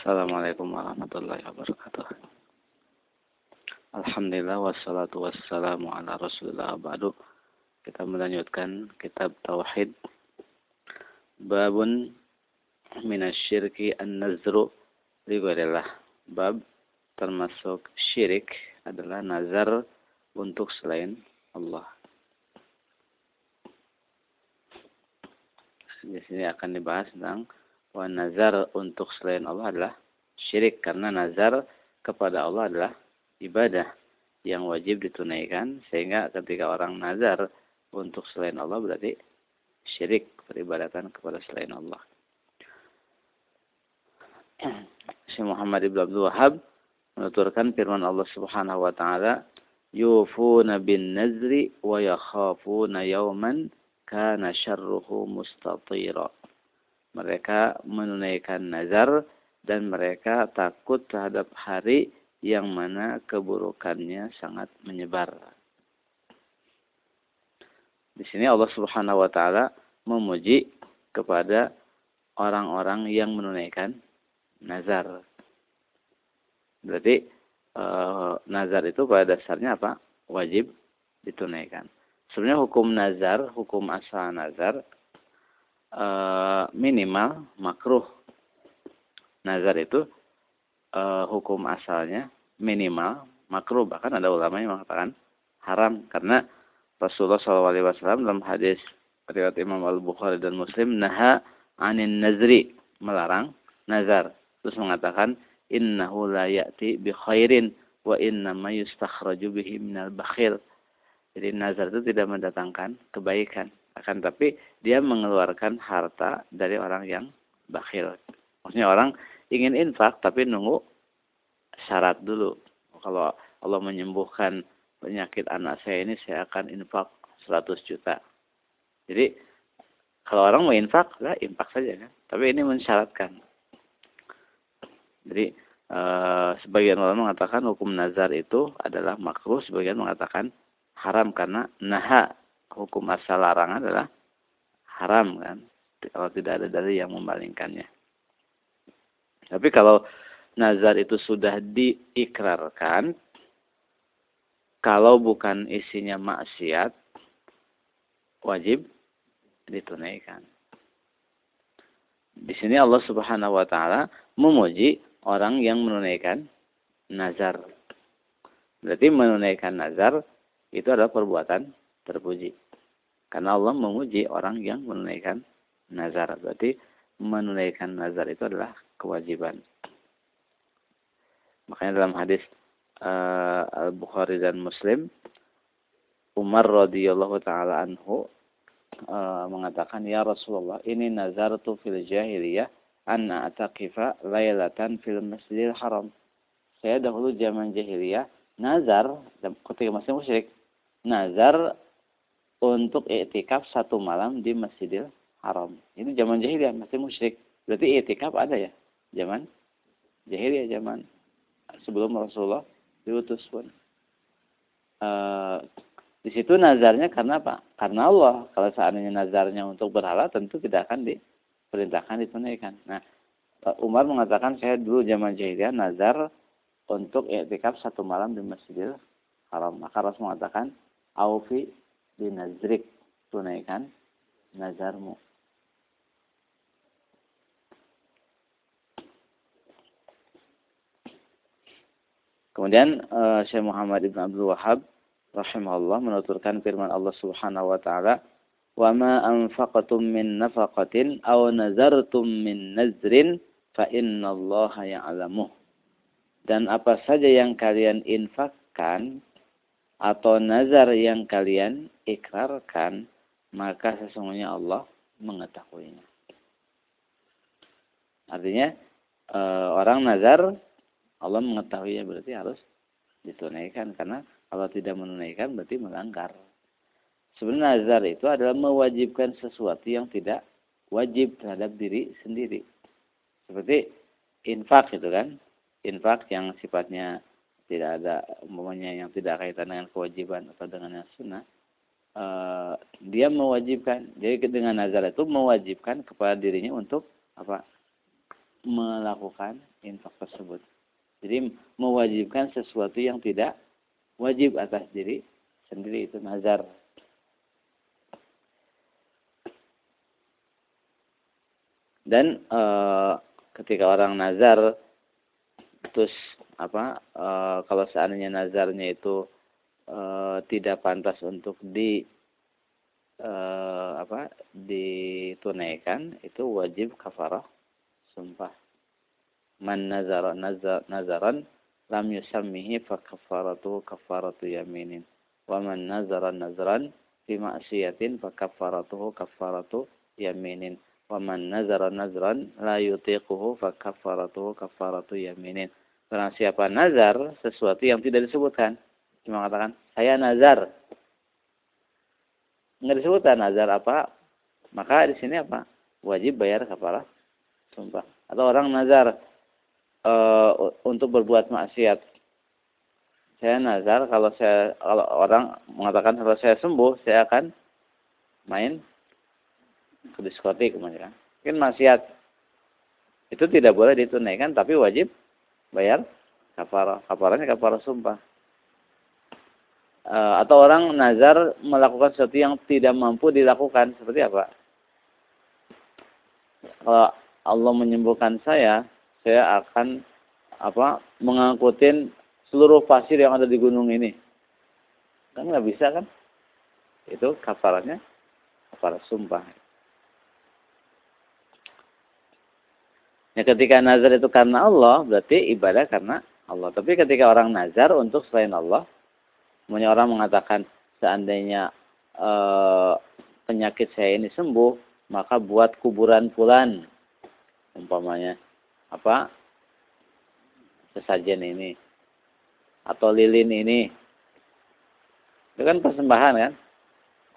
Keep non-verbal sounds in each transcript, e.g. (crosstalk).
Assalamualaikum warahmatullahi wabarakatuh. Alhamdulillah wassalatu wassalamu ala rasulillah ba'du. Kita melanjutkan kitab Tauhid. Babun minasyirki an-nazru liwairillah. Bab termasuk syirik adalah nazar untuk selain Allah. Di sini akan dibahas tentang wa nazar untuk selain Allah adalah syirik. Karena nazar kepada Allah adalah ibadah yang wajib ditunaikan. Sehingga ketika orang nazar untuk selain Allah berarti syirik peribadatan kepada selain Allah. (clears throat) Syekh Muhammad Ibn Abdul Wahab menuturkan firman Allah Subhanahu wa taala yufuna bin nazri wa yakhafuna yawman kana syarruhu mustatira mereka menunaikan nazar dan mereka takut terhadap hari yang mana keburukannya sangat menyebar. Di sini Allah Subhanahu wa taala memuji kepada orang-orang yang menunaikan nazar. Berarti e, nazar itu pada dasarnya apa? Wajib ditunaikan. Sebenarnya hukum nazar, hukum asal nazar uh, minimal makruh. Nazar itu uh, hukum asalnya minimal makruh. Bahkan ada ulama yang mengatakan haram karena Rasulullah SAW dalam hadis riwayat Imam Al Bukhari dan Muslim naha anin nazri melarang nazar terus mengatakan innahu la ya'ti bi khairin wa inna ma yustakhraju bihi minal bakhil jadi nazar itu tidak mendatangkan kebaikan akan tapi dia mengeluarkan harta dari orang yang bakhil. Maksudnya orang ingin infak tapi nunggu syarat dulu. Kalau Allah menyembuhkan penyakit anak saya ini saya akan infak 100 juta. Jadi kalau orang mau infak, ya infak saja kan. Tapi ini mensyaratkan. Jadi eh, sebagian ulama mengatakan hukum nazar itu adalah makruh, sebagian mengatakan haram karena naha hukum asal larangan adalah haram kan kalau tidak ada dari yang membalingkannya. Tapi kalau nazar itu sudah diikrarkan, kalau bukan isinya maksiat, wajib ditunaikan. Di sini Allah Subhanahu wa taala memuji orang yang menunaikan nazar. Berarti menunaikan nazar itu adalah perbuatan terpuji. Karena Allah memuji orang yang menunaikan nazar. Berarti menunaikan nazar itu adalah kewajiban. Makanya dalam hadis uh, Al-Bukhari dan Muslim, Umar radhiyallahu taala anhu uh, mengatakan, "Ya Rasulullah, ini nazartu fil jahiliyah anna ataqifa lailatan fil Masjidil Haram." Saya dahulu zaman jahiliyah nazar ketika masih musyrik, nazar untuk iktikaf satu malam di Masjidil Haram. Ini zaman jahiliyah masih musyrik. Berarti iktikaf ada ya? Zaman jahiliyah zaman sebelum Rasulullah diutus pun. Uh, di situ nazarnya karena apa? Karena Allah. Kalau seandainya nazarnya untuk berhala tentu tidak akan diperintahkan ditunaikan. Nah, Umar mengatakan saya dulu zaman jahiliyah nazar untuk iktikaf satu malam di Masjidil Haram. Maka Rasul mengatakan, "Aufi binazrik tunaikan nazarmu Kemudian uh, Syekh Muhammad Ibn Abdul Wahab rahimahullah menuturkan firman Allah Subhanahu wa taala, "Wa ma anfaqtum min nafaqatin aw nazartum min nazrin fa innallaha ya'lamuh." Dan apa saja yang kalian infakkan atau nazar yang kalian ikrarkan, maka sesungguhnya Allah mengetahuinya. Artinya e, orang nazar Allah mengetahuinya berarti harus ditunaikan karena kalau tidak menunaikan berarti melanggar. Sebenarnya nazar itu adalah mewajibkan sesuatu yang tidak wajib terhadap diri sendiri. Seperti infak itu kan. Infak yang sifatnya tidak ada umpamanya yang tidak kaitan dengan kewajiban atau dengan yang sunnah uh, dia mewajibkan jadi dengan nazar itu mewajibkan kepada dirinya untuk apa melakukan infak tersebut. Jadi mewajibkan sesuatu yang tidak wajib atas diri sendiri itu nazar. Dan e, ketika orang nazar terus apa e, kalau seandainya nazarnya itu e, tidak pantas untuk di e, apa ditunaikan itu wajib kafarah sumpah. Man nazara nazar, nazaran lam yusammihi fa kafaratu kafaratu yaminin. Wa man nazara nazran fi ma'siyatin fa kafaratuhu kafaratu yaminin. Wa man nazara nazran la yutiquhu fa kafaratuhu kafaratu yaminin Karena siapa nazar sesuatu yang tidak disebutkan. Cuma katakan saya nazar. Nggak disebutkan nazar apa maka di sini apa? Wajib bayar kafarah sumpah. Atau orang nazar e, untuk berbuat maksiat. Saya nazar kalau saya kalau orang mengatakan kalau saya sembuh saya akan main ke diskotik mungkin maksiat. Itu tidak boleh ditunaikan tapi wajib bayar kafarah kafarahnya kafarah sumpah e, atau orang nazar melakukan sesuatu yang tidak mampu dilakukan seperti apa kalau Allah menyembuhkan saya, saya akan apa mengangkutin seluruh pasir yang ada di gunung ini. Kan nggak bisa kan? Itu kafarannya kafarat sumpah. Ya, ketika nazar itu karena Allah, berarti ibadah karena Allah. Tapi ketika orang nazar untuk selain Allah, semuanya orang mengatakan seandainya e, penyakit saya ini sembuh, maka buat kuburan fulan. Umpamanya apa sesajen ini atau lilin ini. Itu kan persembahan kan?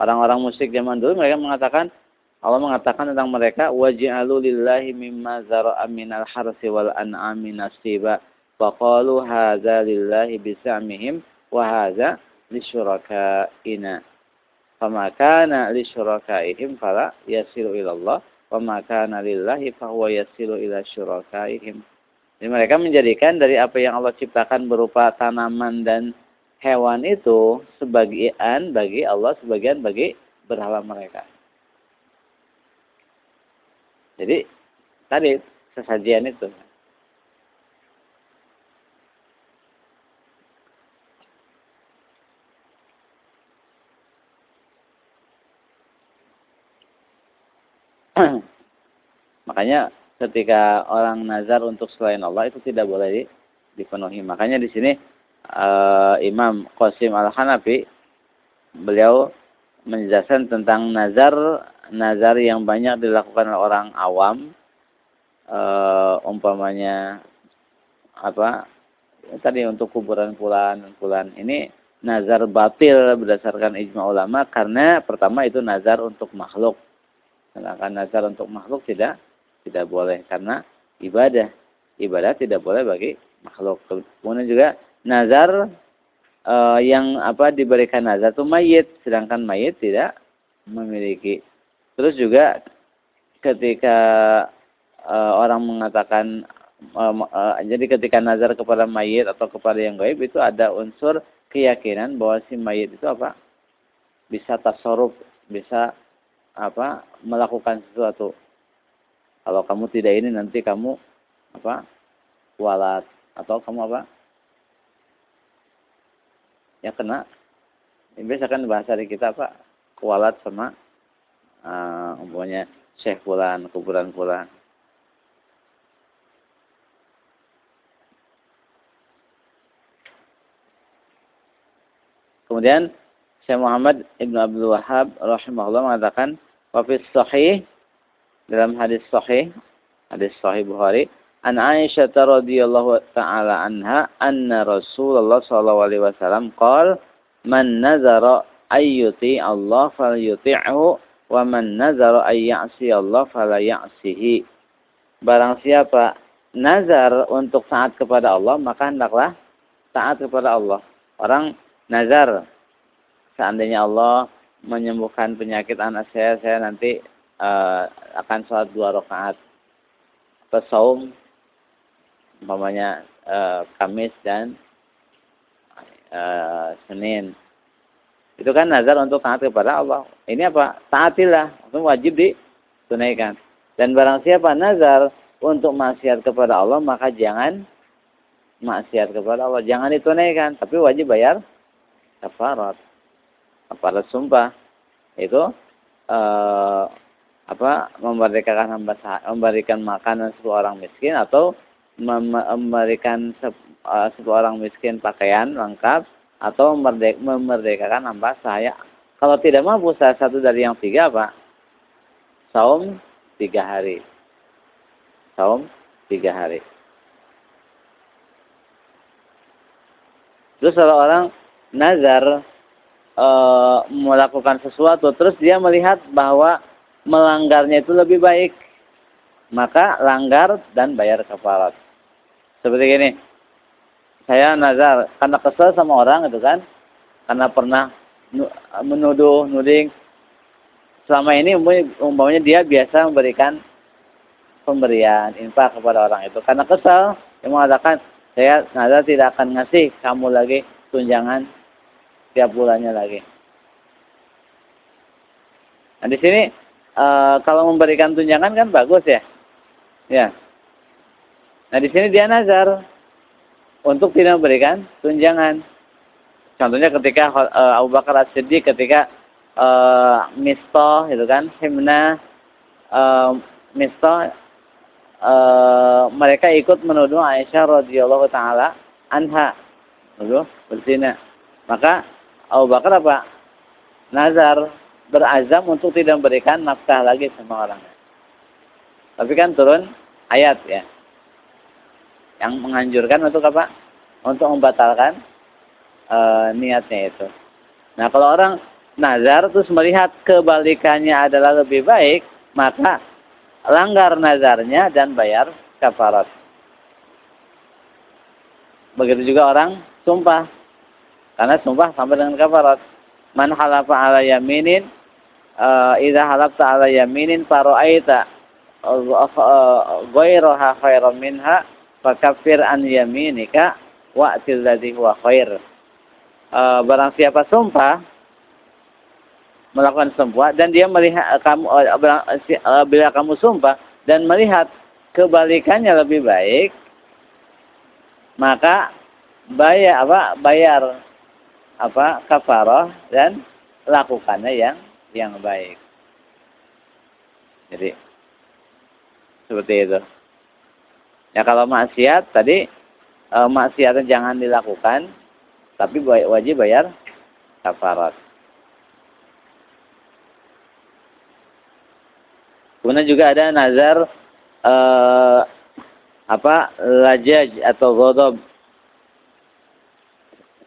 Orang-orang musyrik zaman dulu mereka mengatakan Allah mengatakan tentang mereka waj'alu lillahi mimma zara'a minal harsi wal an'ami nasiba wa qalu hadza lillahi bisamihim wa hadza lisyurakaina fama kana lisyurakaihim fala yasilu ila Allah wa ma kana lillahi huwa yasilu ila syurakaihim. Jadi mereka menjadikan dari apa yang Allah ciptakan berupa tanaman dan hewan itu sebagian bagi Allah, sebagian bagi berhala mereka. Jadi tadi sesajian itu. (clears throat) Makanya ketika orang nazar untuk selain Allah itu tidak boleh dipenuhi. Makanya di sini uh, Imam Qasim Al-Hanafi beliau menjelaskan tentang nazar nazar yang banyak dilakukan oleh orang awam uh, umpamanya apa tadi untuk kuburan pulan pulan ini nazar batil berdasarkan ijma ulama karena pertama itu nazar untuk makhluk Sedangkan nazar untuk makhluk tidak tidak boleh karena ibadah. Ibadah tidak boleh bagi makhluk. Kemudian juga nazar yang apa diberikan nazar itu mayit, sedangkan mayit tidak memiliki. Terus juga ketika e, orang mengatakan e, e, jadi ketika nazar kepada mayit atau kepada yang gaib itu ada unsur keyakinan bahwa si mayit itu apa bisa tasarruf, bisa apa melakukan sesuatu. Kalau kamu tidak ini nanti kamu apa kualat atau kamu apa ya kena. Biasa kan bahasa di kita apa kualat sama uh, umpamanya syekh pulan kuburan pulan kemudian Syekh Muhammad Ibn Abdul Wahab rahimahullah mengatakan wafis sahih dalam hadis sahih hadis sahih Bukhari an Aisyah radhiyallahu taala anha anna Rasulullah sallallahu alaihi wasallam qala man nazara ayyuti Allah falyuti'hu wa man nazara ayyasi Allah fala ya'sihi barang siapa nazar untuk taat kepada Allah maka hendaklah taat kepada Allah orang nazar seandainya Allah menyembuhkan penyakit anak saya, saya nanti uh, akan sholat dua rakaat. pesaum umpamanya uh, Kamis dan uh, Senin. Itu kan nazar untuk taat kepada Allah. Ini apa? Taatilah. Itu wajib ditunaikan. Dan barang siapa nazar untuk maksiat kepada Allah, maka jangan maksiat kepada Allah. Jangan ditunaikan. Tapi wajib bayar kafarat. Kafarat sumpah. Itu uh, apa memerdekakan hamba memberikan makanan sepuluh orang miskin atau memberikan uh, sepuluh orang miskin pakaian lengkap atau memerdekakan hamba saya. Kalau tidak mampu salah satu dari yang tiga apa? Saum tiga hari. Saum tiga hari. Terus kalau orang nazar e, melakukan sesuatu, terus dia melihat bahwa melanggarnya itu lebih baik. Maka langgar dan bayar kafarat. Seperti ini. Saya nazar karena kesel sama orang itu kan. Karena pernah menuduh, nuding. Selama ini umpamanya dia biasa memberikan pemberian infak kepada orang itu. Karena kesel, dia mengatakan, saya nazar tidak akan ngasih kamu lagi tunjangan tiap bulannya lagi. Nah di sini e, kalau memberikan tunjangan kan bagus ya. Ya. Nah, di sini dia nazar untuk tidak memberikan tunjangan. Contohnya ketika e, Abu Bakar As-Siddiq ketika e, misto itu kan, himna e, misto e, mereka ikut menuduh Aisyah radhiyallahu taala anha menuduh berzina. Maka Abu Bakar apa? Nazar berazam untuk tidak memberikan nafkah lagi sama orang. Tapi kan turun ayat ya. Yang menganjurkan untuk apa? Untuk membatalkan e, niatnya itu. Nah kalau orang nazar terus melihat kebalikannya adalah lebih baik, maka langgar nazarnya dan bayar kafarat. Begitu juga orang sumpah. Karena sumpah sampai dengan kafarat. Man halafa ala yaminin uh, idza halafta ala yaminin fara'aita ghairaha khairan minha fakaffir an yaminika wa'til ladzi huwa khair. Uh, barang siapa sumpah melakukan sumpah dan dia melihat kamu uh, bila kamu sumpah dan melihat kebalikannya lebih baik maka bayar apa bayar apa kafarah dan lakukannya yang yang baik. Jadi seperti itu. Ya kalau maksiat tadi e, maksiatnya jangan dilakukan, tapi wajib bayar kafarat. Kemudian juga ada nazar e, apa lajaj atau godob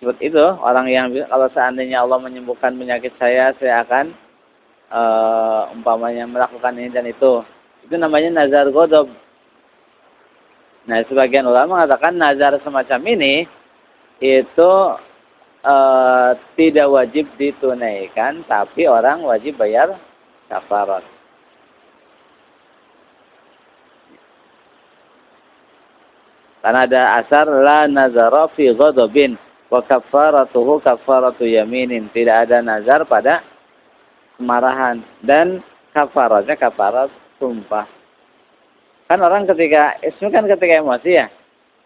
seperti itu orang yang kalau seandainya Allah menyembuhkan penyakit saya saya akan uh, umpamanya melakukan ini dan itu. Itu namanya nazar godob. Nah, sebagian ulama mengatakan nazar semacam ini itu uh, tidak wajib ditunaikan, tapi orang wajib bayar kafarat. Karena ada asar la nazara fi ghadabin wa kafaratuhu kafaratu yaminin. Tidak ada nazar pada kemarahan dan kafaratnya kafarat sumpah. Kan orang ketika itu kan ketika emosi ya.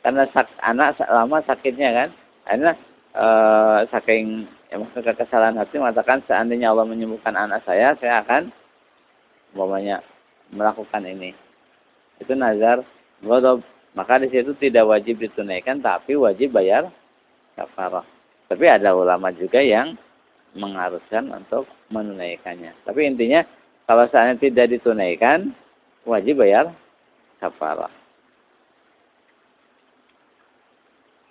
Karena sak, anak lama sakitnya kan. Akhirnya eh, saking maksudnya kesalahan hati mengatakan seandainya Allah menyembuhkan anak saya, saya akan umpamanya melakukan ini. Itu nazar ghadab. Maka di situ tidak wajib ditunaikan tapi wajib bayar kafarah. Tapi ada ulama juga yang mengharuskan untuk menunaikannya. Tapi intinya kalau saatnya tidak ditunaikan wajib bayar kafarah.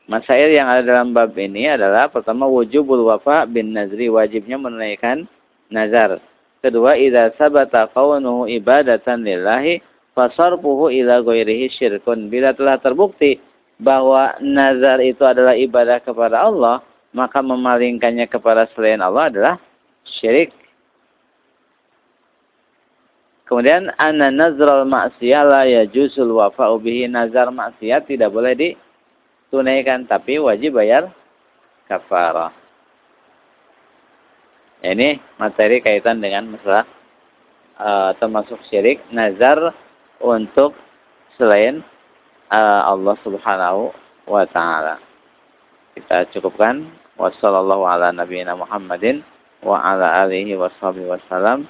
Masail yang ada dalam bab ini adalah pertama wujubul wafa bin nazri wajibnya menunaikan nazar. Kedua idza sabata kaunuhu ibadatan lillahi fasarfuhu ila ghairihi syirkun. Bila telah terbukti bahwa nazar itu adalah ibadah kepada Allah, maka memalingkannya kepada selain Allah adalah syirik. Kemudian anna nazral maksiyah la yajusul wafa'u bihi nazar maksiat tidak boleh ditunaikan tapi wajib bayar kafarah. Ini materi kaitan dengan masalah uh, termasuk syirik nazar untuk selain uh, Allah Subhanahu wa taala. Kita cukupkan wasallallahu ala nabiyina Muhammadin wa ala alihi washabihi wasallam.